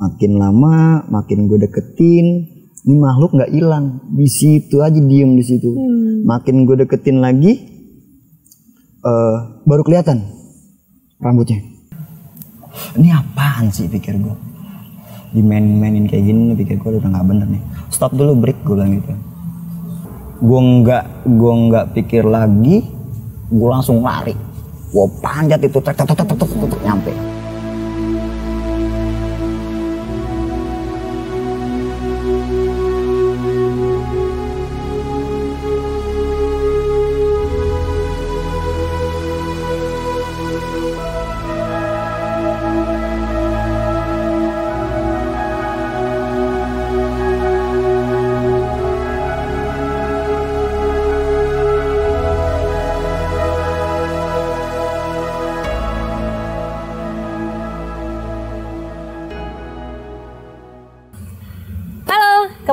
makin lama makin gue deketin ini makhluk nggak hilang. Di situ aja diem di situ. Makin gue deketin lagi eh, baru kelihatan rambutnya. Ini apaan sih pikir gue dimain-mainin kayak gini pikir gue udah nggak bener nih. Stop dulu break gue bilang gitu. Gue nggak gue nggak pikir lagi gue langsung lari. Gue panjat itu tek tek, tek, tek, nyampe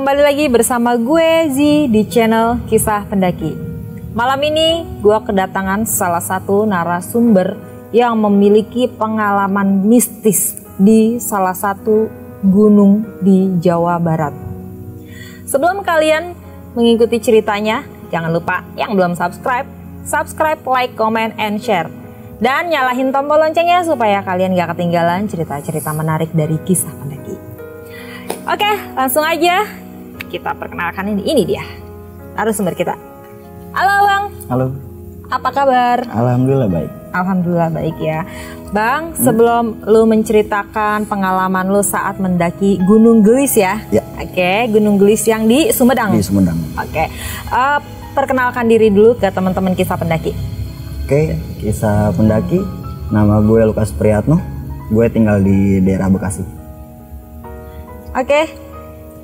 kembali lagi bersama gue Zi di channel Kisah Pendaki. Malam ini gue kedatangan salah satu narasumber yang memiliki pengalaman mistis di salah satu gunung di Jawa Barat. Sebelum kalian mengikuti ceritanya, jangan lupa yang belum subscribe, subscribe, like, comment, and share. Dan nyalahin tombol loncengnya supaya kalian gak ketinggalan cerita-cerita menarik dari kisah pendaki. Oke, langsung aja kita perkenalkan ini. Ini dia narasumber kita. Halo Bang, halo apa kabar? alhamdulillah baik Alhamdulillah baik ya. Bang, sebelum lu menceritakan pengalaman lu saat mendaki Gunung Gelis ya. Ya. Oke, Gunung Gelis yang di Sumedang. di Sumedang Oke. Eh, perkenalkan diri dulu ke teman-teman kisah pendaki. oke kisah pendaki nama gue Lukas Priyatno gue tinggal di daerah Bekasi Oke.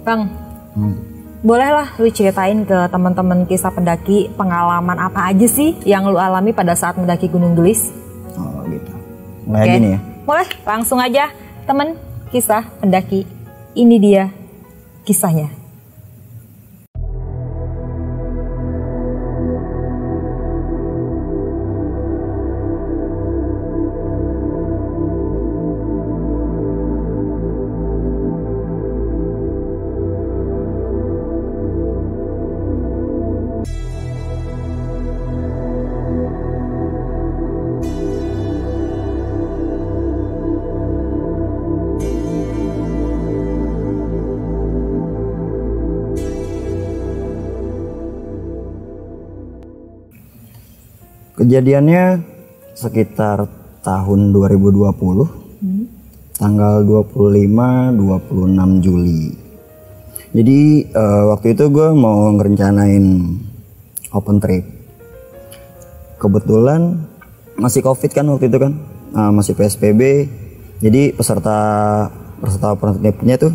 Bang, Hmm. bolehlah lu ceritain ke teman-teman kisah pendaki pengalaman apa aja sih yang lu alami pada saat mendaki Gunung Gelis? oh gitu mulai Oke. gini ya Boleh, langsung aja temen kisah pendaki. Ini dia kisahnya. Kejadiannya sekitar tahun 2020, tanggal 25 26 Juli. Jadi eh, waktu itu gue mau ngerencanain open trip. Kebetulan masih covid kan waktu itu kan, Ah, masih PSBB. Jadi peserta peserta open tripnya tuh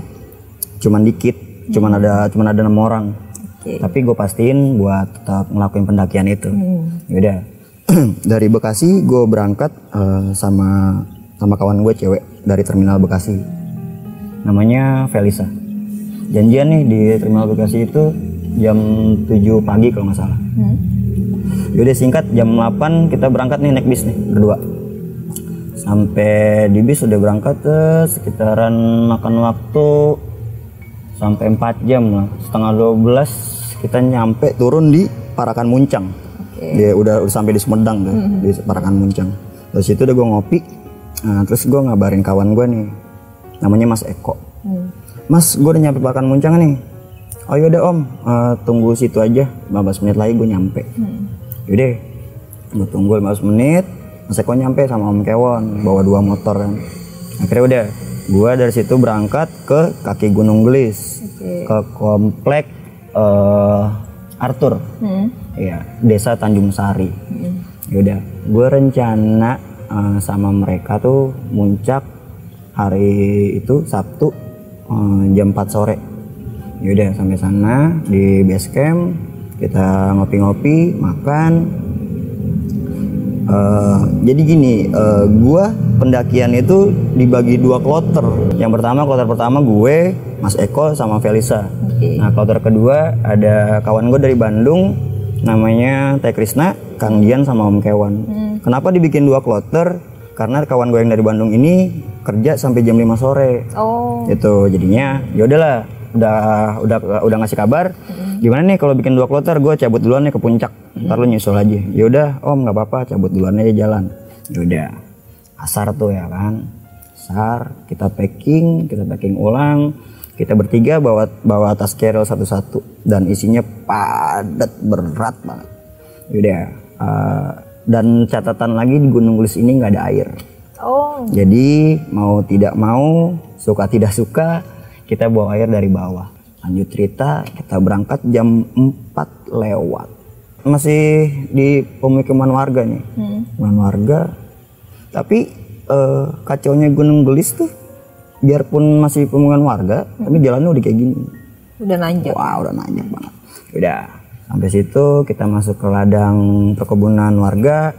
cuman dikit, cuman ada cuman ada enam orang. Oke. Tapi gue pastiin buat tetap ngelakuin pendakian itu. Yaudah. dari Bekasi gue berangkat eh, sama sama kawan gue cewek dari terminal Bekasi. Namanya Felisa. Janjian nih di terminal Bekasi itu jam 7 pagi kalau nggak salah. Yaudah singkat jam 8 kita berangkat nih naik bis nih berdua. Sampai di bis udah berangkat eh, sekitaran makan waktu sampai 4 jam lah setengah 12 kita nyampe turun di Parakan Muncang dia udah, udah sampai di Sumedang tuh di Parakan Muncang. Dari situ udah gue ngopi. Nah, terus gue ngabarin kawan gue nih. Namanya Mas Eko. Mas gue udah nyampe Parakan Muncang nih. Oh yaudah om. Eh, tunggu situ aja. 15 menit lagi gue nyampe. Yaudah gue tunggu 15 menit. Mas Eko nyampe sama Om Kewon bawa dua motor kan. Akhirnya udah gue dari situ berangkat ke kaki Gunung Gelis. Ke komplek eh, Arthur Iya, desa Tanjung Sari. Yaudah, gue rencana eh, sama mereka tuh muncak hari itu Sabtu eh, jam 4 sore. Yaudah sampai sana di base camp kita ngopi-ngopi, makan. Eh, jadi gini, eh, gua pendakian itu dibagi dua kloter. Yang pertama kloter pertama gue, Mas Eko sama Felisa. Nah kloter kedua ada kawan gue dari Bandung, namanya Teh Krisna, Kang Dian sama Om Kewan. Kenapa dibikin dua kloter? karena kawan gue yang dari Bandung ini kerja sampai jam 5 sore Oh. itu jadinya ya udahlah udah udah udah ngasih kabar gimana nih kalau bikin dua kloter gue cabut duluan nih ke puncak ntar lu nyusul aja. Ya udah om nggak apa-apa cabut duluan aja jalan. Ya udah. Asar tuh ya kan? Asar kita packing kita packing ulang kita bertiga bawa bawa tas carrier satu-satu dan isinya padat berat banget. Udah eh, dan catatan lagi di Gunung Gelis ini nggak ada air. Oh. jadi mau tidak mau, suka tidak suka, kita bawa air dari bawah. Lanjut cerita, kita berangkat jam 4 lewat. Masih di pemukiman warga nih. Pemukiman warga. Tapi eh, kacaunya Gunung Gelis tuh, biarpun masih pemukiman warga, tapi jalannya udah kayak gini. Udah nanjak. Wah udah nanjak banget. Udah sampai situ kita masuk ke ladang perkebunan warga.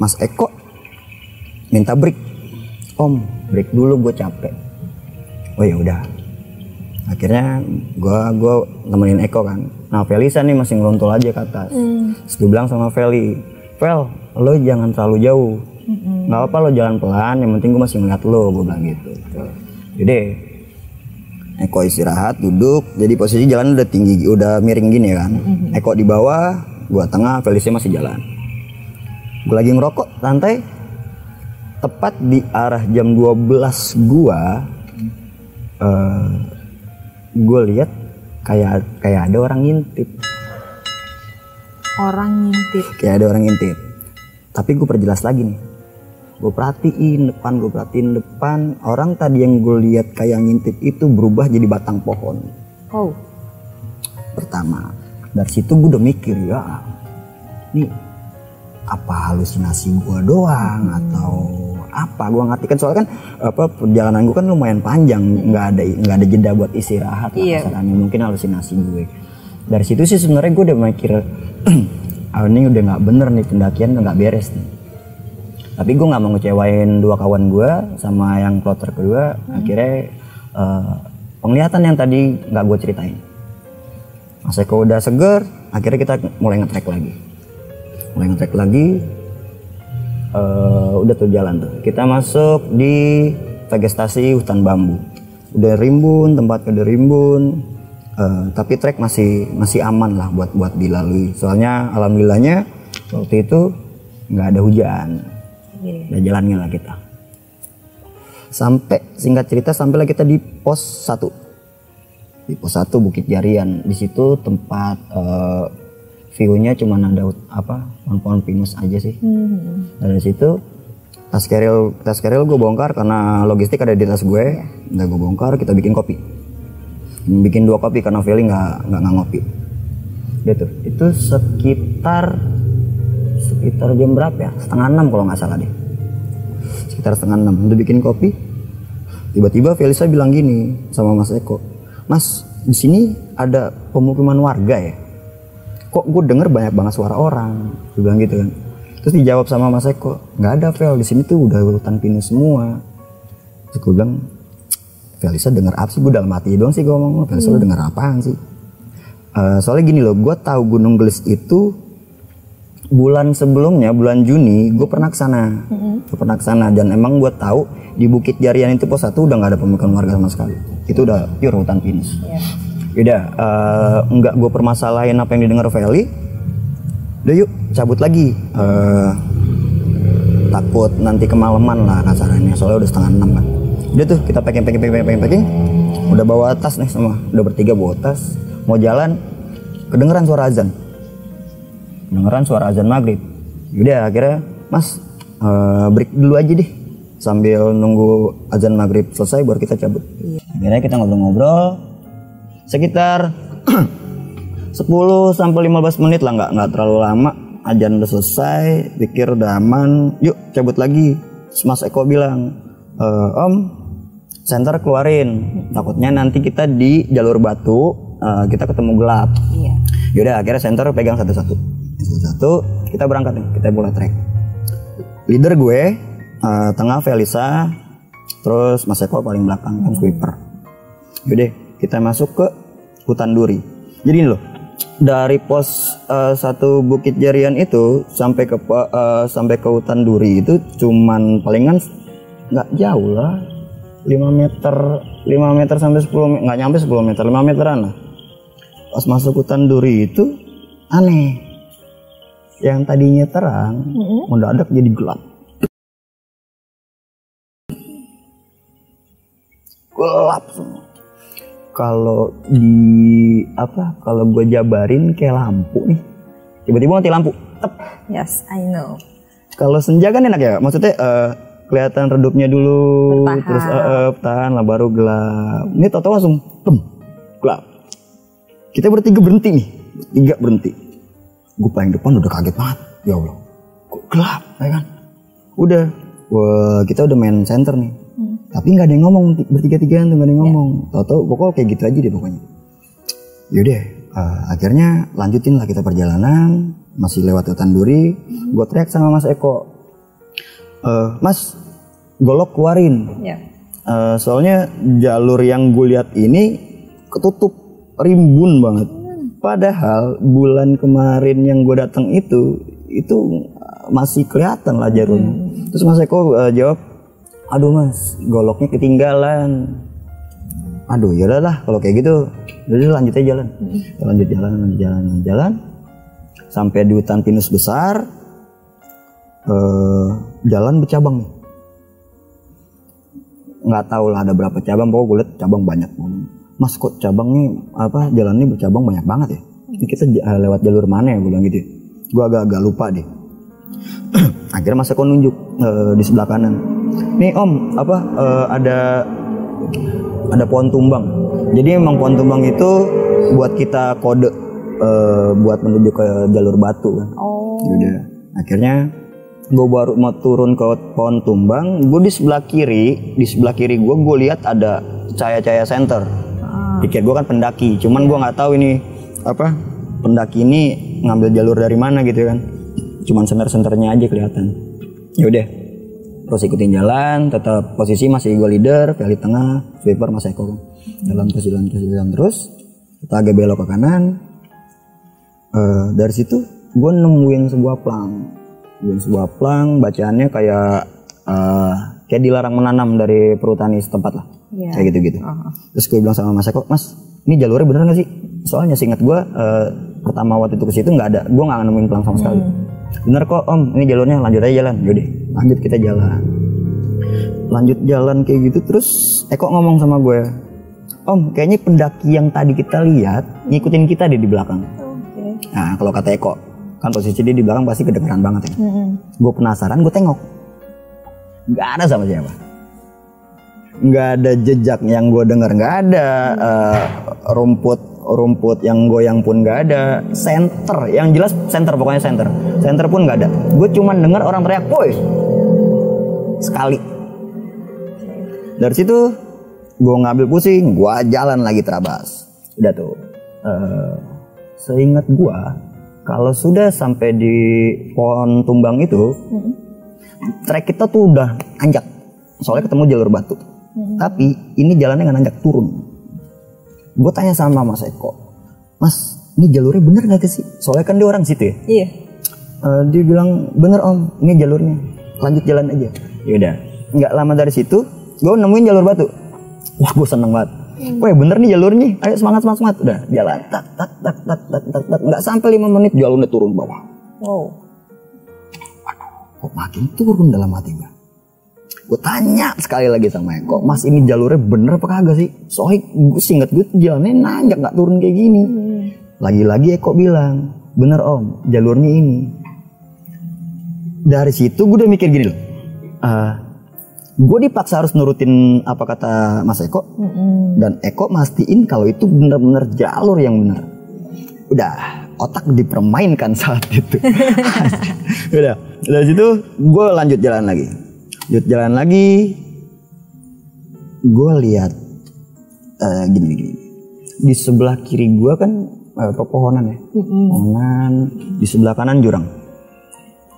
Mas Eko minta break. Om, break dulu gue capek. Oh ya udah. Akhirnya gue gua nemenin Eko kan. Nah Felisa nih masih ngelontul aja ke atas. Terus gue bilang sama Feli, Fel, lo jangan terlalu jauh. Nggak apa lo jalan pelan, yang penting gue masih ngeliat lo, gue bilang gitu. Jadi Eko istirahat, duduk. Jadi posisi jalan udah tinggi, udah miring gini kan. Eko di bawah, gua tengah, Felicia masih jalan. Gue lagi ngerokok, santai. Tepat di arah jam 12 gua, eh gue lihat kayak kayak ada orang ngintip, Orang ngintip. kayak ada orang ngintip. Tapi gue perjelas lagi nih. Gue perhatiin depan, gue perhatiin depan. Orang tadi yang gue lihat kayak ngintip itu berubah jadi batang pohon. Oh. pertama dari situ gue udah mikir ya ini apa halusinasi gue doang atau apa? Gue ngerti. Kan soalnya kan apa perjalanan gue kan lumayan panjang. Nggak ada nggak ada jeda buat istirahat lah Iya. kasarannya. mungkin halusinasi gue. Dari situ sih sebenarnya gue udah mikir ah ini udah nggak bener nih pendakian nggak beres nih. Tapi gue nggak mau ngecewain dua kawan gue sama yang kloter kedua. Akhirnya eh, penglihatan yang tadi nggak gue ceritain. Mas Eko udah seger, akhirnya kita mulai ngetrek lagi. Mulai ngetrek lagi, eh, udah tuh jalan tuh. Kita masuk di vegetasi hutan bambu. Udah rimbun, tempatnya udah rimbun. Eh, tapi trek masih masih aman lah buat buat dilalui. Soalnya alhamdulillahnya waktu itu nggak ada hujan. Iya. Udah jalannya lah kita. Sampai singkat cerita sampailah kita di pos 1 di pos 1 Bukit Jarian di situ tempat eh, view-nya cuma ada apa pohon-pohon pinus aja sih. Hmm. dari situ tas keril tas keril gue bongkar karena logistik ada di tas gue. Udah gue bongkar kita bikin kopi. Bikin dua kopi karena Feli nggak nggak nggak ngopi. Gitu itu sekitar sekitar jam berapa ya? Setengah enam kalau nggak salah deh. Sekitar setengah enam. Udah bikin kopi tiba-tiba Felisa bilang gini sama Mas Eko Mas di sini ada pemukiman warga ya kok gue denger banyak banget suara orang? Gue bilang gitu kan. Terus dijawab sama Mas Eko nggak ada Vel di sini tuh udah hutan pinus semua. Terus gue bilang Felisa denger apa sih? Gue dalam hati doang sih gue ngomong Felisa lu denger apaan sih? Eh, soalnya gini loh gue tahu Gunung Gelis itu bulan sebelumnya bulan Juni gue pernah ke sana. Gue pernah ke sana dan emang gue tahu di Bukit Jarian itu pos satu udah nggak ada pemukiman warga sama sekali. Itu udah pure hutan pinus Yaudah, eh, nggak gue permasalahin apa yang didengar Feli. Udah yuk, cabut lagi. Eh, takut nanti kemalaman lah kasarannya, soalnya udah setengah enam kan. Udah tuh, kita packing, packing, packing, packing, packing. Udah bawa tas nih semua, udah bertiga bawa tas. Mau jalan, kedengeran suara azan. Kedengeran suara azan maghrib. Yaudah, akhirnya, mas, eh, break dulu aja deh. Sambil nunggu azan maghrib selesai, baru kita cabut. Akhirnya kita ngobrol-ngobrol, sekitar 10 sampai 15 menit lah nggak nggak terlalu lama. Ajan udah selesai pikir udah aman. Yuk cabut lagi. Terus Mas Eko bilang "E, Om center keluarin. Takutnya nanti kita di jalur batu eh, kita ketemu gelap. Iya. yaudah akhirnya center pegang satu-satu. Satu-satu kita berangkat nih kita mulai trek. Leader gue eh, tengah Felisa terus Mas Eko paling belakang kan sweeper. Yaudah kita masuk ke hutan duri. Jadi ini loh dari pos eh, satu Bukit Jarian itu sampai ke eh, sampai ke hutan duri itu cuman palingan nggak jauh lah. 5 meter 5 meter sampai 10 meter nggak nyampe 10 meter 5 meteran lah. Pas masuk hutan duri itu aneh. Yang tadinya terang mendadak jadi gelap. Gelap semua kalau di apa kalau gue jabarin kayak lampu nih. Tiba-tiba mati lampu tep. Yes, I know. kalau senja kan enak ya maksudnya eh, kelihatan redupnya dulu Bertahan. terus eh, eh, tahan lah baru gelap. Ini tau langsung tem gelap. Kita bertiga berhenti nih tiga berhenti. Gue paling depan udah kaget banget ya allah. Kok gelap ya kan? Udah wah kita udah main center nih tapi nggak ada yang ngomong bertiga tigaan tuh nggak ada yang ngomong. Tau-tau pokoknya kayak gitu aja deh pokoknya. Yaudah eh, akhirnya lanjutin lah kita perjalanan masih lewat hutan duri gue teriak sama mas Eko. "Eh, mas golok keluarin. Ya. Eh, soalnya jalur yang gue lihat ini ketutup rimbun banget. Padahal bulan kemarin yang gue datang itu itu masih kelihatan lah jalurnya. Terus mas Eko eh, jawab aduh mas goloknya ketinggalan. Aduh ya lah kalau kayak gitu udah lanjut aja jalan Kita lanjut jalan lanjut jalan lanjut jalan. Sampai di hutan pinus besar eh jalan bercabang nih. Nggak tahu lah ada berapa cabang pokoknya gue liat cabang banyak mas kok cabangnya apa jalannya bercabang banyak banget ya? Ini kita eh, lewat jalur mana ya gue bilang gitu ya. gue agak-agak lupa deh. Akhirnya mas Eko nunjuk eh, di sebelah kanan nih om apa eh, ada ada pohon tumbang jadi emang pohon tumbang itu buat kita kode eh, buat menuju ke jalur batu kan Oh. Udah. Akhirnya gue baru mau turun ke pohon tumbang, gue di sebelah kiri, di sebelah kiri gue gue lihat ada cahaya-cahaya center. Pikir gue kan pendaki, cuman gue nggak tahu ini apa pendaki ini ngambil jalur dari mana gitu kan. Cuman center-centernya aja kelihatan. Ya udah, terus ikutin jalan, tetap posisi masih gue leader, Feli tengah, sweeper Mas Eko. Jalan terus jalan terus jalan terus, kita agak belok ke kanan, Eh, dari situ gue nemuin sebuah plang. Nemuin sebuah plang bacaannya kayak eh, kayak dilarang menanam dari perhutani setempat lah. Iya. kayak gitu gitu terus gue bilang sama mas Eko mas ini jalurnya bener gak sih? Soalnya seingat gue eh, pertama waktu itu ke situ nggak ada. Gue nggak nemuin plang sama sekali. Bener kok om. Ini jalurnya lanjut aja jalan. Yaudah lanjut kita jalan lanjut jalan kayak gitu terus Eko ngomong sama gue om kayaknya pendaki yang tadi kita lihat ngikutin kita deh di belakang Oke. Nah, kalau kata Eko, kan posisi dia di belakang pasti kedengeran banget ya. Gue penasaran, gue tengok. Nggak ada sama siapa. Nggak ada jejak yang gue denger, nggak ada eh, rumput rumput yang goyang pun nggak ada. Center, yang jelas center pokoknya center. Center pun nggak ada. Gue cuman denger orang teriak, "Woi!" Sekali. Dari situ gue ngambil pusing, gue jalan lagi terabas. Udah tuh. Eh, seingat gue, kalau sudah sampai di pohon tumbang itu, trek kita tuh udah anjak. Soalnya ketemu jalur batu. Tapi ini jalannya nggak nanjak turun. Gue tanya sama Mas Eko, Mas, ini jalurnya bener gak sih? Soalnya kan dia orang situ ya. Iya. Eh, dia bilang bener om ini jalurnya lanjut jalan aja yaudah. Nggak lama dari situ gue nemuin jalur batu. Wah gue seneng banget. Wah bener nih jalurnya. Ayo semangat semangat semangat. Udah jalan. Tak tak tak tak tak tak tak. Nggak sampai lima menit jalurnya turun bawah. Wow. kok makin turun dalam hati gue gue tanya sekali lagi sama Eko mas ini jalurnya bener apa kagak sih? Soalnya gue singkat gue jalannya nanjak nggak turun kayak gini. Lagi-lagi Eko bilang bener om jalurnya ini. Dari situ gue udah mikir gini loh gue dipaksa harus nurutin apa kata Mas Eko? Dan Eko mastiin kalau itu bener-bener jalur yang benar udah otak dipermainkan saat itu. Udah dari situ gue lanjut jalan lagi. Lanjut jalan lagi. Gue lihat eh, gini gini di sebelah kiri gue kan eh, pepohonan ya? Pepohonan. Di sebelah kanan jurang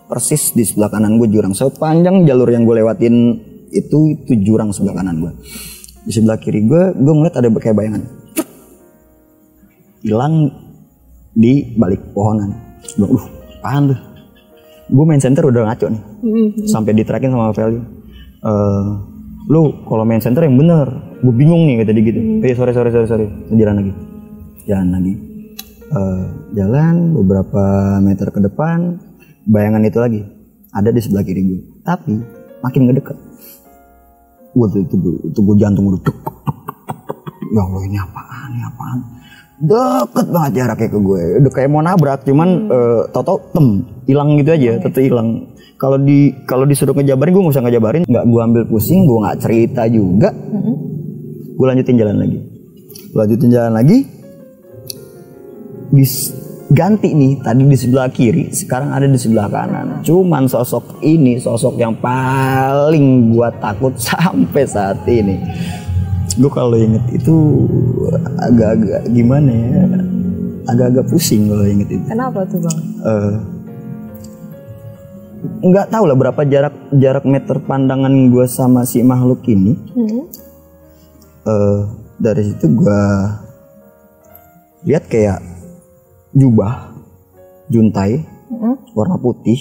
persis di sebelah kanan gue jurang. Sepanjang jalur yang gue lewatin itu itu jurang sebelah kanan gue di sebelah kiri gue gue ngeliat ada kayak bayangan. Hilang di balik pohonan. Gue uh apaan tuh? Gue main center udah ngaco nih. Sampai diterakin sama value. Eh, lu kalau main center yang bener. Gue bingung nih kata dia gitu. Eh sorry sorry sorry sorry. Jalan lagi. Jalan lagi. Eh, jalan beberapa meter ke depan bayangan itu lagi ada di sebelah kiri gue. Tapi makin ngedeket gue tuh, tuh, tuh, gue jantung udah dek, ya Allah ini apaan ini apaan? Deket banget jaraknya ke gue. Udah kayak mau nabrak cuman eh, tau-tau tem hilang gitu aja tetep hilang. Kalau di kalau disuruh ngejabarin gue nggak usah ngejabarin. Nggak gue ambil pusing gue nggak cerita juga. Gue lanjutin jalan lagi. Gua lanjutin jalan lagi. Dis ganti nih tadi di sebelah kiri sekarang ada di sebelah kanan. Cuman sosok ini sosok yang paling gua takut sampai saat ini. Gue kalau inget itu agak-agak gimana ya? Agak-agak pusing kalau inget itu. Kenapa tuh bang? Eh, nggak tahu lah berapa jarak jarak meter pandangan gue sama si makhluk ini. Eh, dari situ gue lihat kayak jubah juntai warna putih.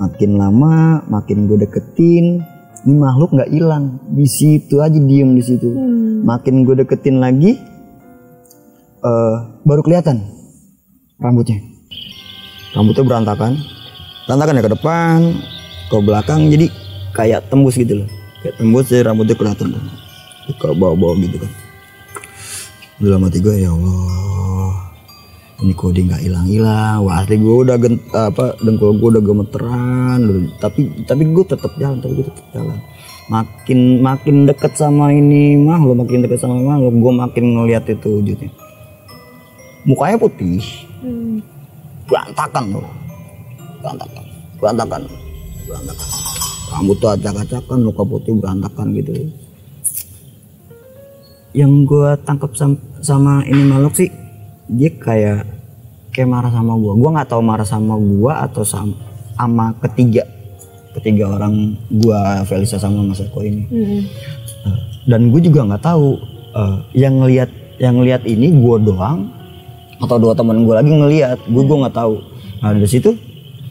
Makin lama makin gue deketin ini makhluk nggak hilang. Di situ aja diem di situ. Makin gue deketin lagi eh, baru kelihatan rambutnya. Rambutnya berantakan. Berantakan ya ke depan ke belakang jadi kayak tembus gitu loh. Kayak tembus jadi rambutnya kelihatan. Tuh ke bawah-bawah gitu kan. Dalam hati gue ya Allah ini kode nggak hilang-hilang. Wah asli gue udah gent, apa dengkul gue udah gemeteran tapi tapi gue tetap jalan tapi gue tetap jalan. Makin makin deket sama ini makhluk makin deket sama makhluk gue makin ngeliat itu wujudnya. Mukanya putih. Berantakan tuh. Berantakan. Berantakan. Berantakan. Rambut tuh acak-acakan muka putih berantakan gitu. Yang gue tangkap sam- sama ini makhluk sih dia kayak kayak marah sama gue gue nggak tahu marah sama gue atau sama, sama ketiga ketiga orang gue Felisa sama Mas Eko ini. Eh, dan gue juga nggak tahu eh, yang ngelihat yang ngelihat ini gue doang atau dua teman gue lagi ngelihat gue gue nggak tahu. Nah dari situ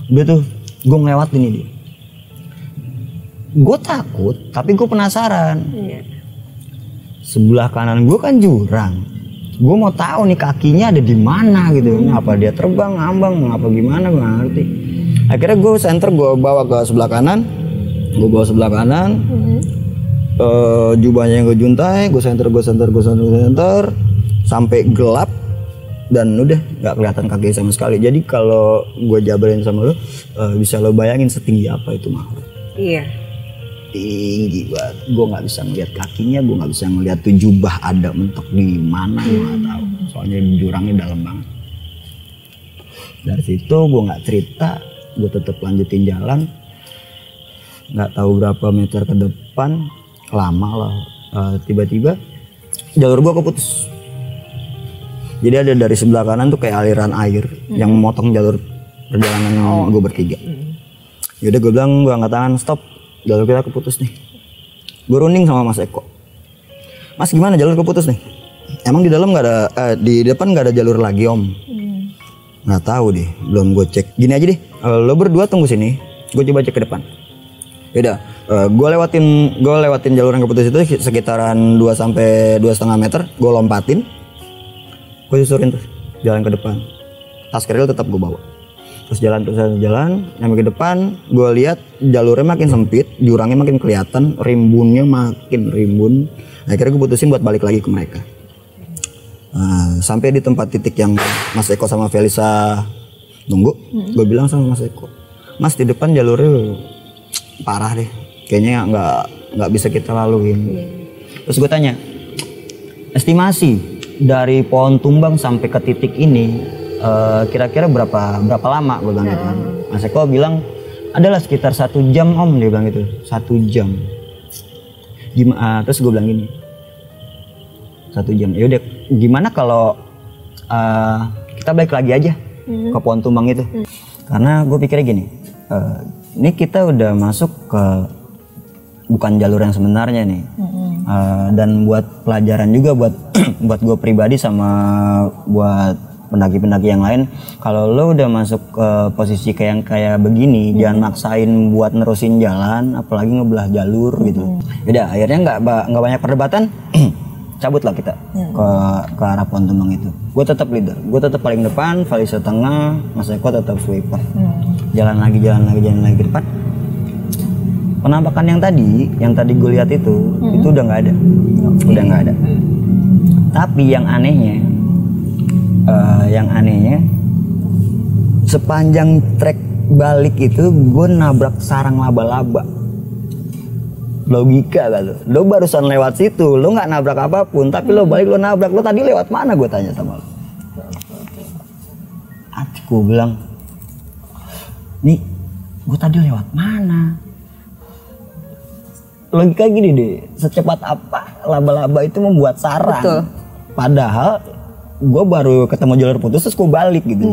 udah tuh gue ngelewatin ini. Gue takut tapi gue penasaran. Iya. sebelah kanan gue kan jurang gue mau tahu nih kakinya ada di mana gitu. Ini apa dia terbang ngambang apa gimana gue ngerti. Akhirnya gue center gue bawa ke sebelah kanan. Gue bawa sebelah kanan. Eh, jubahnya yang gue juntai gue center gue center gue center gue center sampai gelap. Dan udah nggak kelihatan kaki sama sekali. Jadi kalau gue jabarin sama lo eh, bisa lo bayangin setinggi apa itu makhluk Iya. Tinggi banget. Gue nggak bisa ngeliat kakinya gue nggak bisa ngeliat tuh jubah ada mentok di mana gue nggak tahu. Soalnya jurangnya dalam banget. Dari situ gue nggak cerita gue tetap lanjutin jalan. Nggak tahu berapa meter ke depan lama lah. Eh, tiba-tiba jalur gue keputus. Jadi ada dari sebelah kanan tuh kayak aliran air yang memotong jalur perjalanan gue bertiga. Yaudah gue bilang gue angkat tangan stop jalur kita keputus nih. Gue runding sama Mas Eko. Mas gimana jalur keputus nih? Emang di dalam nggak ada eh, di depan nggak ada jalur lagi om? Nggak tahu deh, belum gue cek. Gini aja deh, eh, lo berdua tunggu sini. Gue coba cek ke depan. Yaudah, eh, gue lewatin gue lewatin jalur yang keputus itu sekitaran 2 sampai dua setengah meter. Gue lompatin, gue susurin tuh jalan ke depan. Tas keril tetap gue bawa terus jalan terus jalan, jalan. Nyampe ke depan gue lihat jalurnya makin sempit jurangnya makin kelihatan rimbunnya makin rimbun. Akhirnya gue putusin buat balik lagi ke mereka. Nah, sampai di tempat titik yang Mas Eko sama Felisa nunggu gue bilang sama Mas Eko Mas di depan jalurnya parah deh kayaknya nggak nggak bisa kita laluin. Terus gue tanya estimasi dari pohon tumbang sampai ke titik ini eh, kira-kira berapa berapa lama gue bilang gitu kan. Mas Eko bilang adalah sekitar satu jam om dia bilang gitu. Satu jam. Gimana terus gue bilang gini. Satu jam. Ya udah gimana kalau eh, kita balik lagi aja ke pohon tumbang itu? Karena gue pikirnya gini eh, ini kita udah masuk ke bukan jalur yang sebenarnya nih. Uh, dan buat pelajaran juga buat buat gue pribadi sama buat pendaki-pendaki yang lain. Kalau lo udah masuk ke posisi kayak yang kayak begini jangan maksain buat nerusin jalan apalagi ngebelah jalur gitu. Udah akhirnya nggak nggak banyak perdebatan cabut lah kita ke ke arah pohon tumbang itu. Gue tetap leader gue tetap paling depan Valisa tengah Mas Eko tetap sweeper. Jalan lagi jalan lagi jalan lagi ke depan. Penampakan yang tadi yang tadi gue lihat itu itu udah nggak ada. Udah nggak ada. Tapi yang anehnya eh, yang anehnya sepanjang trek balik itu gue nabrak sarang laba-laba. Logika gak tuh? Lo barusan lewat situ lo nggak nabrak apa pun tapi lo balik lo nabrak. Lo tadi lewat mana gue tanya sama lo hatiku bilang nih gue tadi lewat mana? Logika gini deh secepat apa laba-laba itu membuat sarang? Betul. padahal gue baru ketemu jalur putus terus gue balik gitu.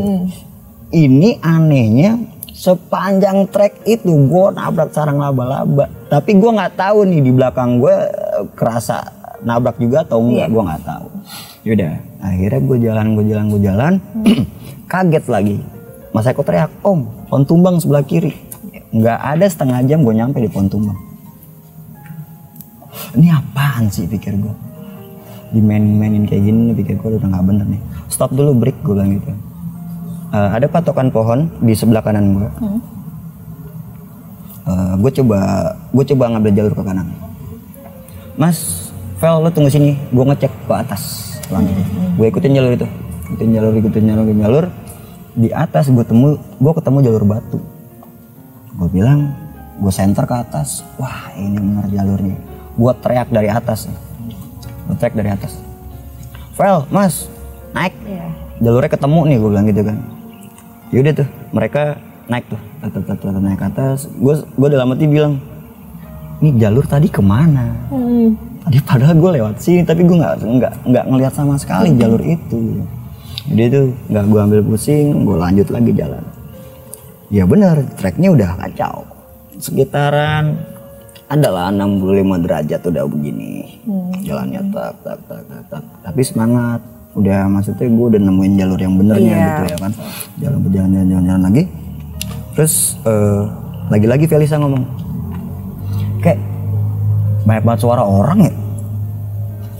Ini anehnya sepanjang trek itu gue nabrak sarang laba-laba. Tapi gue nggak tahu nih di belakang gue eh, kerasa nabrak juga atau enggak gue nggak tahu. Yaudah akhirnya gue jalan gue jalan gue jalan. Kaget lagi. Mas Eko teriak om pohon tumbang sebelah kiri. Nggak ada setengah jam gue nyampe di pohon tumbang. Ini apaan sih pikir gue dimain-mainin kayak gini nih pikir gue udah nggak bener nih. Stop dulu break gue bilang gitu. Eh, ada patokan pohon di sebelah kanan gue gue coba gue coba ngambil jalur ke kanan. Mas Vel lo tunggu sini gue ngecek ke atas. Bilang gitu. gue ikutin jalur itu. Ikutin jalur ikutin jalur ikutin jalur. Di atas gue temu gue ketemu jalur batu. Gue bilang gue center ke atas. Wah ini bener jalurnya. Gue teriak dari atas teriak dari atas. Vel mas. Naik. Iya. jalurnya ketemu nih gue bilang gitu kan. Yaudah tuh mereka naik tuh tet- tet- naik ke atas. Gue gue dalam hati bilang ini jalur tadi ke mana? Hmm. tadi padahal gue lewat sini tapi gue nggak nggak nggak ngelihat sama sekali jalur itu. Jadi itu nggak gue ambil pusing gue lanjut lagi jalan. Ya bener treknya udah kacau. Sekitaran adalah 65 derajat udah begini. Jalannya tak tak tak tak tak. Tapi semangat. Udah maksudnya gue udah nemuin jalur yang benernya Iya. gitu ya kan. Jalan berjalan jalan jalan, jalan lagi. Terus eh, lagi-lagi Felisa ngomong kayak banyak banget suara orang ya.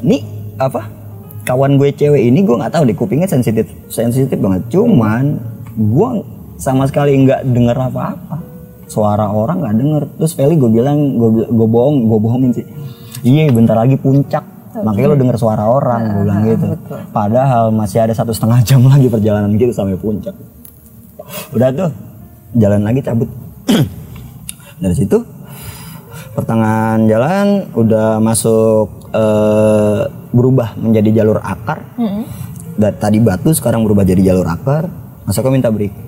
Ini apa? Kawan gue cewek ini gue nggak tahu deh kupingnya sensitif sensitif banget. Cuman gue sama sekali nggak denger apa-apa suara orang nggak denger. Terus Feli gue bilang gue gue bohong gue bohongin sih. Iya bentar lagi puncak. Makanya lo denger suara orang gue bilang gitu. padahal masih ada satu setengah jam lagi perjalanan gitu sampai puncak. Udah tuh jalan lagi cabut. Dari situ pertengahan jalan udah masuk eh, berubah menjadi jalur akar. Dari tadi batu sekarang berubah jadi jalur akar. Masa kau minta break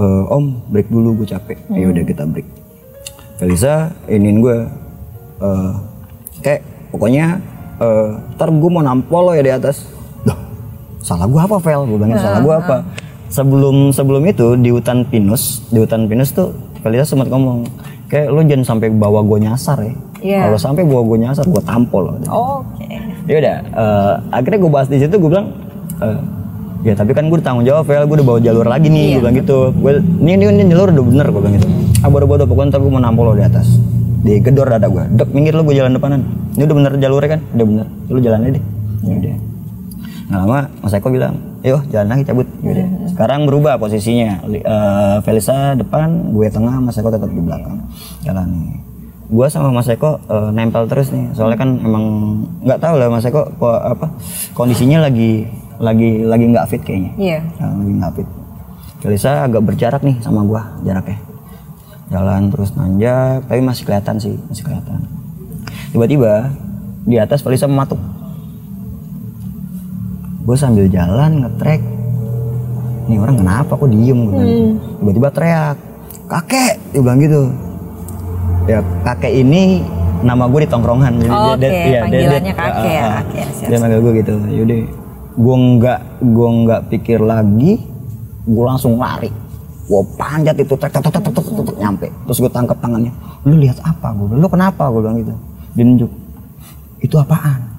Eh, om break dulu gue capek. Ya udah kita break. Felisa iniin gue eh, kayak pokoknya eh, ntar gue mau nampol lo ya di atas. Duh, salah gue apa Vel? Gue bilangin salah gue apa? sebelum sebelum itu di hutan pinus di hutan pinus tuh Felisa sempat ngomong kayak lo jangan sampai bawa gue nyasar ya. Iya. kalau sampai bawa gue nyasar gue tampol lo. Oke. ya udah eh, akhirnya gue bahas di situ gue bilang eh, ya tapi kan gue tanggung jawab Vel. Gue udah bawa jalur lagi nih gue bilang gitu. Gue ini, ini ini jalur udah bener gue bilang gitu. Ah bodoh bodoh pokoknya ntar gue mau nampol lo di atas. Di gedor dada gue dek minggir lo gue jalan depanan. Ini udah bener jalurnya kan? Udah bener. Lo jalan aja deh. Ya udah. Nggak lama Mas Eko bilang yuk jalan lagi cabut. Yaudah. sekarang berubah posisinya. Li- eh, Felisa depan gue tengah Mas Eko tetap di belakang. Jalan nih gue sama Mas Eko eh, nempel terus nih. Soalnya kan emang nggak tahu lah Mas Eko ko- apa kondisinya lagi lagi lagi nggak fit kayaknya. Iya. Nah, lagi nggak fit. Felisa agak berjarak nih sama gue jaraknya. Jalan terus nanjak tapi masih kelihatan sih masih kelihatan. Tiba-tiba di atas Felisa mematuk. Gue sambil jalan ngetrek nih orang kenapa kok diem? Gue gitu. tiba-tiba teriak kakek! Dia bilang gitu ya kakek ini nama gue di tongkrongan. Jadi Oh, dia- oke, dia- dia- panggilannya dia- kakek ya, ah, ah. kakek, siap, dia manggil gue gitu. Yaudah gue nggak gue nggak pikir lagi gue langsung lari. Gue panjat itu tek tek tek tek tek, tek, nyampe. Terus gue tangkap tangannya. Lu lihat apa? gue lu kenapa? gue bilang gitu. Dia nunjuk itu apaan